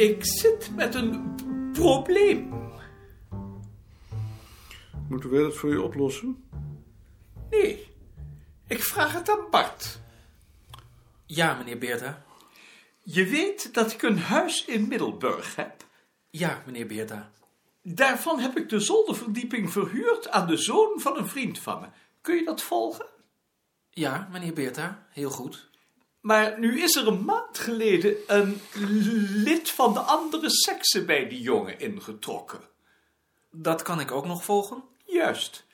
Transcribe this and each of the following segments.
Ik zit met een probleem. Moeten wij dat voor je oplossen? Nee, ik vraag het aan Bart. Ja, meneer Beerta. Je weet dat ik een huis in Middelburg heb. Ja, meneer Beerta. Daarvan heb ik de zolderverdieping verhuurd aan de zoon van een vriend van me. Kun je dat volgen? Ja, meneer Beerta, heel goed. Maar nu is er een maand geleden een lid van de andere sekse bij die jongen ingetrokken. Dat kan ik ook nog volgen. Juist.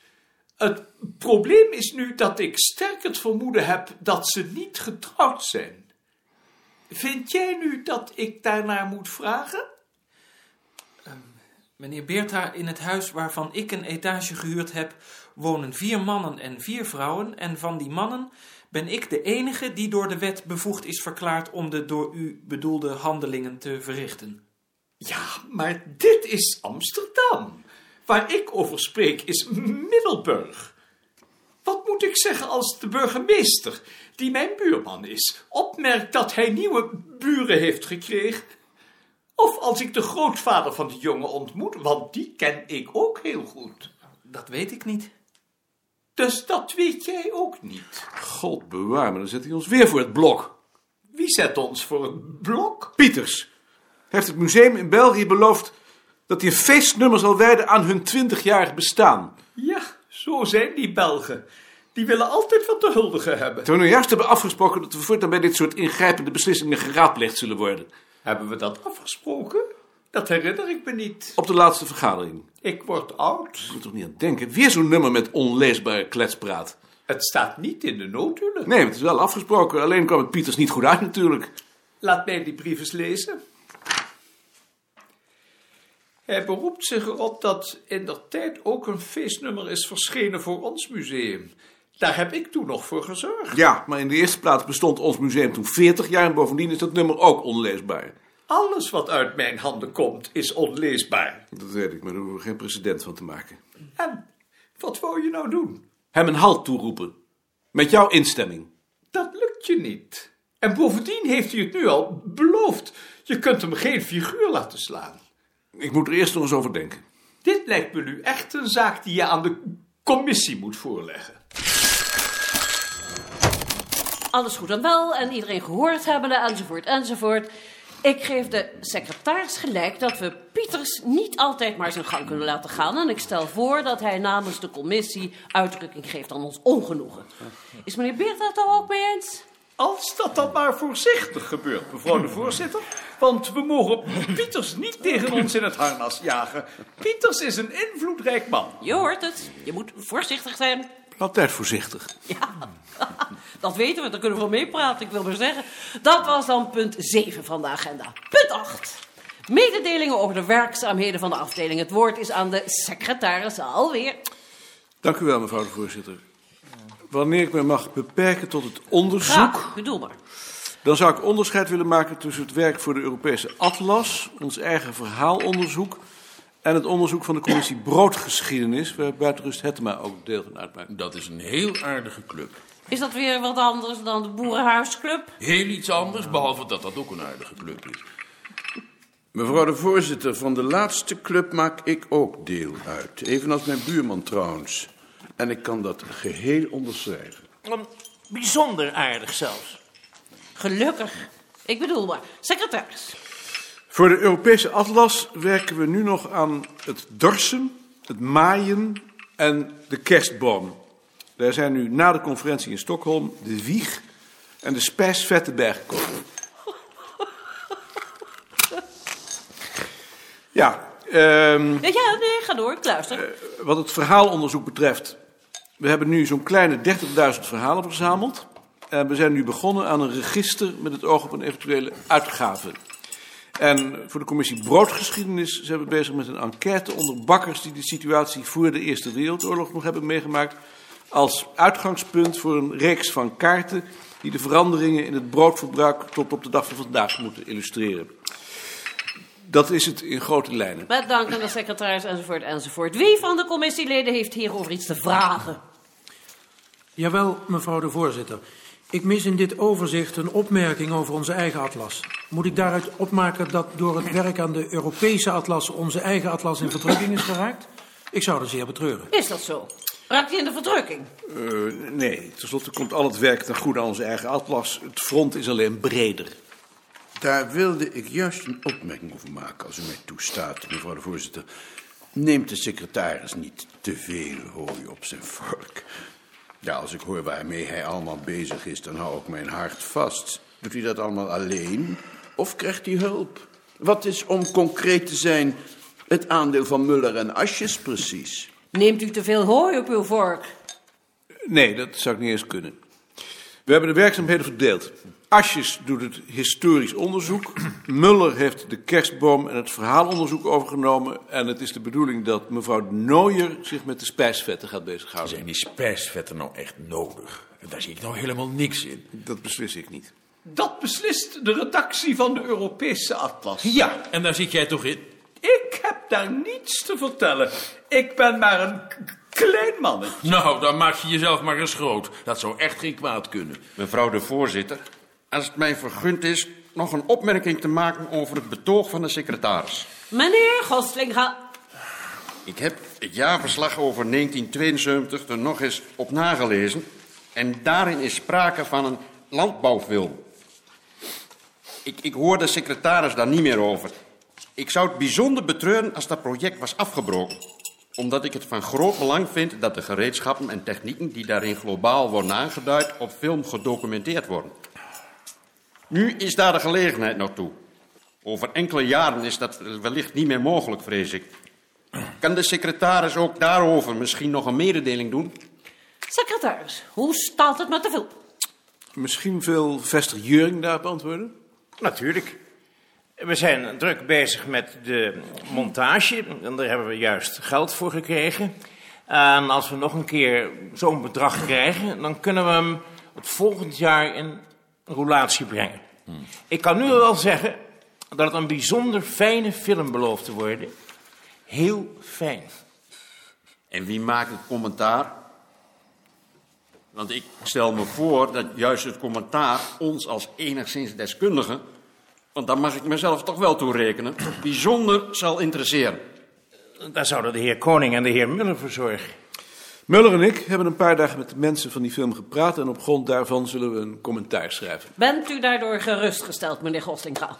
Het probleem is nu dat ik sterk het vermoeden heb dat ze niet getrouwd zijn. Vind jij nu dat ik daarnaar moet vragen? Meneer Beerta, in het huis waarvan ik een etage gehuurd heb, wonen vier mannen en vier vrouwen. En van die mannen ben ik de enige die door de wet bevoegd is verklaard om de door u bedoelde handelingen te verrichten. Ja, maar dit is Amsterdam. Waar ik over spreek is Middelburg. Wat moet ik zeggen als de burgemeester, die mijn buurman is, opmerkt dat hij nieuwe buren heeft gekregen? Of als ik de grootvader van de jongen ontmoet, want die ken ik ook heel goed. Dat weet ik niet. Dus dat weet jij ook niet. God bewaar me, dan zet hij ons weer voor het blok. Wie zet ons voor het blok? Pieters heeft het museum in België beloofd dat hij een feestnummer zal wijden aan hun 20-jarig bestaan. Ja, zo zijn die Belgen. Die willen altijd wat te huldigen hebben. Toen we juist hebben afgesproken dat we voortaan bij dit soort ingrijpende beslissingen geraadpleegd zullen worden. Hebben we dat afgesproken? Dat herinner ik me niet. Op de laatste vergadering. Ik word oud. Ik moet toch niet aan denken. Weer zo'n nummer met onleesbare kletspraat. Het staat niet in de noodhulen. Nee, het is wel afgesproken. Alleen kwam het Pieters niet goed uit natuurlijk. Laat mij die brief eens lezen. Hij beroept zich erop dat in der tijd ook een feestnummer is verschenen voor ons museum. Daar heb ik toen nog voor gezorgd. Ja, maar in de eerste plaats bestond ons museum toen 40 jaar en bovendien is dat nummer ook onleesbaar. Alles wat uit mijn handen komt is onleesbaar. Dat weet ik, maar daar hoeven we geen precedent van te maken. En wat wou je nou doen? Hem een halt toeroepen. Met jouw instemming. Dat lukt je niet. En bovendien heeft hij het nu al beloofd. Je kunt hem geen figuur laten slaan. Ik moet er eerst nog eens over denken. Dit lijkt me nu echt een zaak die je aan de commissie moet voorleggen. Alles goed en wel en iedereen gehoord hebben enzovoort enzovoort. Ik geef de secretaris gelijk dat we Pieters niet altijd maar zijn gang kunnen laten gaan. En ik stel voor dat hij namens de commissie uitdrukking geeft aan ons ongenoegen. Is meneer Beert dat er ook mee eens? Als dat dan maar voorzichtig gebeurt, mevrouw de voorzitter. Want we mogen Pieters niet tegen ons in het harnas jagen. Pieters is een invloedrijk man. Je hoort het. Je moet voorzichtig zijn. Altijd voorzichtig. Ja, dat weten we. Daar kunnen we wel meepraten. Ik wil maar zeggen. Dat was dan punt 7 van de agenda. Punt 8. Mededelingen over de werkzaamheden van de afdeling. Het woord is aan de secretaris alweer. Dank u wel, mevrouw de voorzitter. Wanneer ik me mag beperken tot het onderzoek, Graag, bedoel maar. dan zou ik onderscheid willen maken tussen het werk voor de Europese Atlas, ons eigen verhaalonderzoek en het onderzoek van de commissie Broodgeschiedenis, waar Buitenrust Hettema ook deel van uitmaakt. Dat is een heel aardige club. Is dat weer wat anders dan de Boerenhuisclub? Heel iets anders, behalve dat dat ook een aardige club is. Mevrouw de voorzitter, van de laatste club maak ik ook deel uit. Evenals mijn buurman trouwens. En ik kan dat geheel onderschrijven. Bijzonder aardig zelfs. Gelukkig. Ik bedoel maar, secretaris. Voor de Europese Atlas werken we nu nog aan het dorsen, het maaien en de kerstboom. Daar zijn nu na de conferentie in Stockholm de wieg en de spijsvetten bijgekomen. Ja, ehm, Ja, ja, nee, ga door, ik luister. wat het verhaalonderzoek betreft. We hebben nu zo'n kleine 30.000 verhalen verzameld. En we zijn nu begonnen aan een register met het oog op een eventuele uitgave. En voor de commissie Broodgeschiedenis zijn we bezig met een enquête onder bakkers die de situatie voor de Eerste Wereldoorlog nog hebben meegemaakt. Als uitgangspunt voor een reeks van kaarten die de veranderingen in het broodverbruik tot op de dag van vandaag moeten illustreren. Dat is het in grote lijnen. Met dank aan de secretaris enzovoort enzovoort. Wie van de commissieleden heeft hierover iets te vragen? Jawel, mevrouw de voorzitter. Ik mis in dit overzicht een opmerking over onze eigen atlas. Moet ik daaruit opmaken dat door het werk aan de Europese atlas onze eigen atlas in verdrukking is geraakt? Ik zou dat zeer betreuren. Is dat zo? Raakt hij in de verdrukking? Eh, nee, tenslotte komt al het werk ten goede aan onze eigen atlas. Het front is alleen breder. Daar wilde ik juist een opmerking over maken, als u mij toestaat, mevrouw de voorzitter. Neemt de secretaris niet te veel hooi op zijn vork? Ja, als ik hoor waarmee hij allemaal bezig is, dan hou ik mijn hart vast. Doet hij dat allemaal alleen of krijgt hij hulp? Wat is, om concreet te zijn, het aandeel van Muller en Asjes precies? Neemt u te veel hooi op uw vork? Nee, dat zou ik niet eens kunnen. We hebben de werkzaamheden verdeeld. Asjes doet het historisch onderzoek. Muller heeft de kerstboom en het verhaalonderzoek overgenomen. En het is de bedoeling dat mevrouw Nooyer zich met de spijsvetten gaat bezighouden. Zijn die spijsvetten nou echt nodig? Daar zie ik nou helemaal niks in. Dat beslis ik niet. Dat beslist de redactie van de Europese Atlas. Ja, en daar zit jij toch in? Ik heb daar niets te vertellen. Ik ben maar een klein mannetje. Nou, dan maak je jezelf maar eens groot. Dat zou echt geen kwaad kunnen. Mevrouw de voorzitter, als het mij vergund is nog een opmerking te maken over het betoog van de secretaris. Meneer Gostlinga. Ik heb het jaarverslag over 1972 er nog eens op nagelezen en daarin is sprake van een landbouwfilm. Ik, ik hoor de secretaris daar niet meer over. Ik zou het bijzonder betreuren als dat project was afgebroken. Omdat ik het van groot belang vind dat de gereedschappen en technieken die daarin globaal worden aangeduid op film gedocumenteerd worden. Nu is daar de gelegenheid nog toe. Over enkele jaren is dat wellicht niet meer mogelijk, vrees ik. Kan de secretaris ook daarover misschien nog een mededeling doen? Secretaris, hoe staat het met de film? Misschien wil Vester Juring daarop antwoorden? Natuurlijk. We zijn druk bezig met de montage. En daar hebben we juist geld voor gekregen. En als we nog een keer zo'n bedrag krijgen, dan kunnen we hem het volgend jaar in roulatie brengen. Ik kan nu wel zeggen dat het een bijzonder fijne film belooft te worden. Heel fijn. En wie maakt het commentaar? Want ik stel me voor dat juist het commentaar ons als enigszins deskundigen, want daar mag ik mezelf toch wel toe rekenen, bijzonder zal interesseren. Daar zouden de heer Koning en de heer Muller voor zorgen. Muller en ik hebben een paar dagen met de mensen van die film gepraat en op grond daarvan zullen we een commentaar schrijven. Bent u daardoor gerustgesteld, meneer Gostlinga?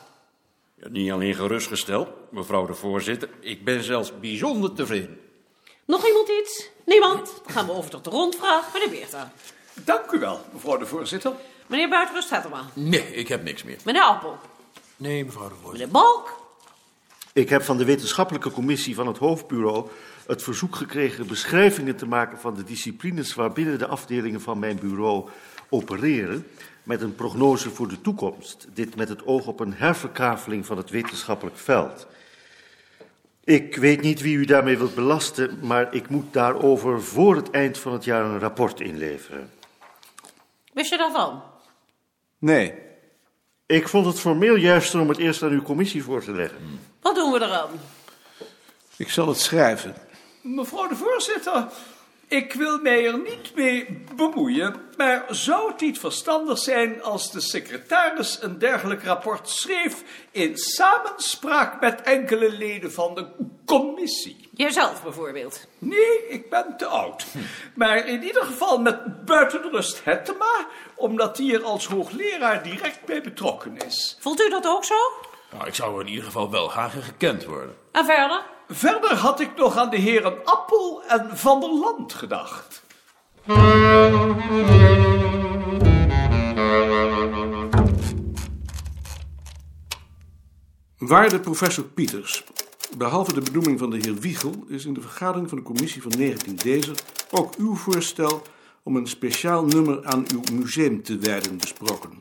Ja, niet alleen gerustgesteld, mevrouw de voorzitter, ik ben zelfs bijzonder tevreden. Nog iemand iets? Niemand? Dan gaan we over tot de rondvraag. Meneer Beerta. Dank u wel, mevrouw de voorzitter. Meneer Buitenrust Hettema. Nee, ik heb niks meer. Meneer Appel. Nee, mevrouw de voorzitter. Meneer Balk. Ik heb van de wetenschappelijke commissie van het hoofdbureau het verzoek gekregen beschrijvingen te maken van de disciplines waarbinnen de afdelingen van mijn bureau opereren, met een prognose voor de toekomst. Dit met het oog op een herverkaveling van het wetenschappelijk veld. Ik weet niet wie u daarmee wilt belasten, maar ik moet daarover voor het eind van het jaar een rapport inleveren. Wist je daarvan? Nee, Ik vond het formeel juister om het eerst aan uw commissie voor te leggen. Wat doen we eraan? ik zal het schrijven. Mevrouw de voorzitter, ik wil mij er niet mee bemoeien, maar zou het niet verstandig zijn als de secretaris een dergelijk rapport schreef in samenspraak met enkele leden van de commissie? Jijzelf bijvoorbeeld. Nee, ik ben te oud. Maar in ieder geval met buitenrust Hettema, omdat die er als hoogleraar direct bij betrokken is. Voelt u dat ook zo? Nou, ik zou in ieder geval wel graag gekend worden. En verder? Verder had ik nog aan de heren Appel en Van der Land gedacht. Waarde professor Pieters, behalve de benoeming van de heer Wiegel is in de vergadering van de commissie van 19 deze ook uw voorstel om een speciaal nummer aan uw museum te wijden besproken.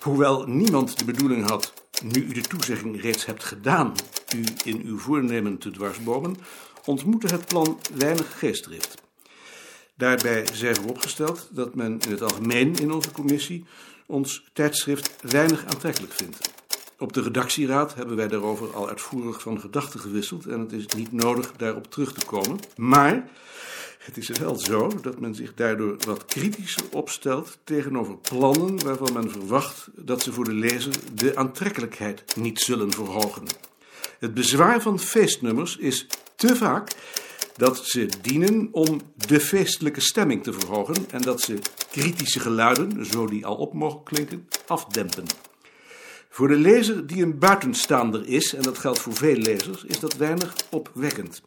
Hoewel niemand de bedoeling had, nu u de toezegging reeds hebt gedaan, u in uw voornemen te dwarsbomen, ontmoette het plan weinig geestdrift. Daarbij zij vooropgesteld dat men in het algemeen in onze commissie ons tijdschrift weinig aantrekkelijk vindt. Op de redactieraad hebben wij daarover al uitvoerig van gedachten gewisseld en het is niet nodig daarop terug te komen. Maar Het is wel zo dat men zich daardoor wat kritischer opstelt tegenover plannen waarvan men verwacht dat ze voor de lezer de aantrekkelijkheid niet zullen verhogen. Het bezwaar van feestnummers is te vaak dat ze dienen om de feestelijke stemming te verhogen en dat ze kritische geluiden, zo die al op mogen klinken, afdempen. Voor de lezer die een buitenstaander is, en dat geldt voor veel lezers, is dat weinig opwekkend.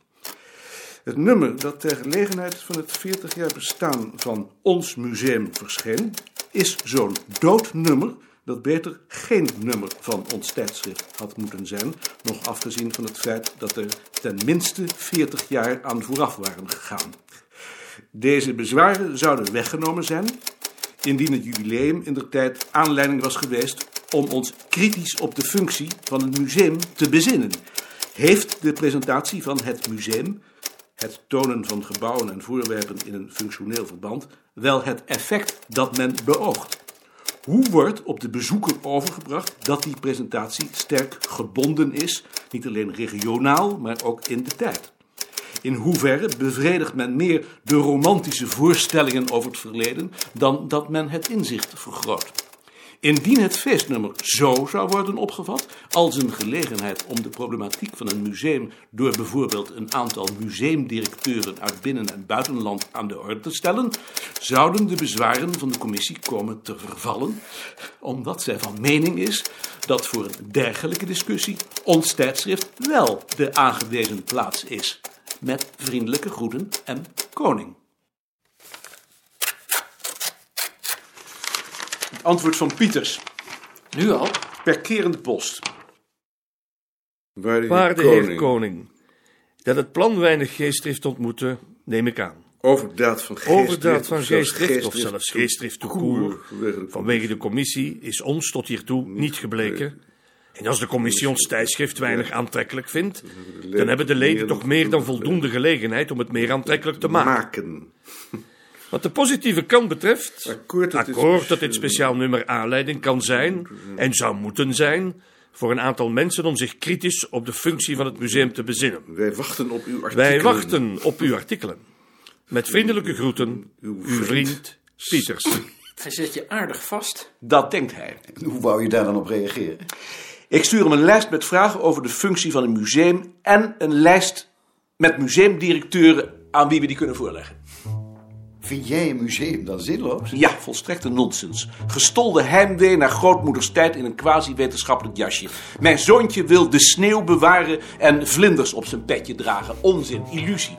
Het nummer dat ter gelegenheid van het 40 jaar bestaan van ons museum verscheen, is zo'n dood nummer dat beter geen nummer van ons tijdschrift had moeten zijn, nog afgezien van het feit dat er ten minste 40 jaar aan vooraf waren gegaan. Deze bezwaren zouden weggenomen zijn indien het jubileum in de tijd aanleiding was geweest om ons kritisch op de functie van het museum te bezinnen. Heeft de presentatie van het museum, het tonen van gebouwen en voorwerpen in een functioneel verband, wel het effect dat men beoogt? Hoe wordt op de bezoeker overgebracht dat die presentatie sterk gebonden is, niet alleen regionaal, maar ook in de tijd? In hoeverre bevredigt men meer de romantische voorstellingen over het verleden dan dat men het inzicht vergroot? Indien het feestnummer zo zou worden opgevat, als een gelegenheid om de problematiek van een museum door bijvoorbeeld een aantal museumdirecteuren uit binnen- en buitenland aan de orde te stellen, zouden de bezwaren van de commissie komen te vervallen, omdat zij van mening is dat voor een dergelijke discussie ons tijdschrift wel de aangewezen plaats is. Met vriendelijke groeten en koning. Het antwoord van Pieters. Nu al? Per kerende post. Waarde Waarde heer heer koning, koning, dat het plan weinig geestdrift ontmoette, neem ik aan. Overdaad van geestdrift. Overdaad van of zelfs geestdrift, of zelfs geestdrift vanwege de vanwege de commissie, is ons tot hiertoe niet gebleken. En als de commissie ons tijdschrift weinig aantrekkelijk vindt, dan hebben de leden toch meer dan voldoende gelegenheid om het meer aantrekkelijk te maken. Wat de positieve kant betreft, Akkoord dat dit dat dit speciaal nummer aanleiding kan zijn en zou moeten zijn voor een aantal mensen om zich kritisch op de functie van het museum te bezinnen. Wij wachten op uw artikelen. Wij wachten op uw artikelen. Met vriendelijke groeten, uw vriend Pieters. Hij zet je aardig vast. Dat denkt hij. Hoe wou je daar dan op reageren? Ik stuur hem een lijst met vragen over de functie van een museum en een lijst met museumdirecteuren aan wie we die kunnen voorleggen. Vind jij een museum dan zinloos? Ja, volstrekte nonsens. Gestolde heimwee naar grootmoeders tijd in een quasi-wetenschappelijk jasje. Mijn zoontje wil de sneeuw bewaren en vlinders op zijn petje dragen. Onzin, illusie.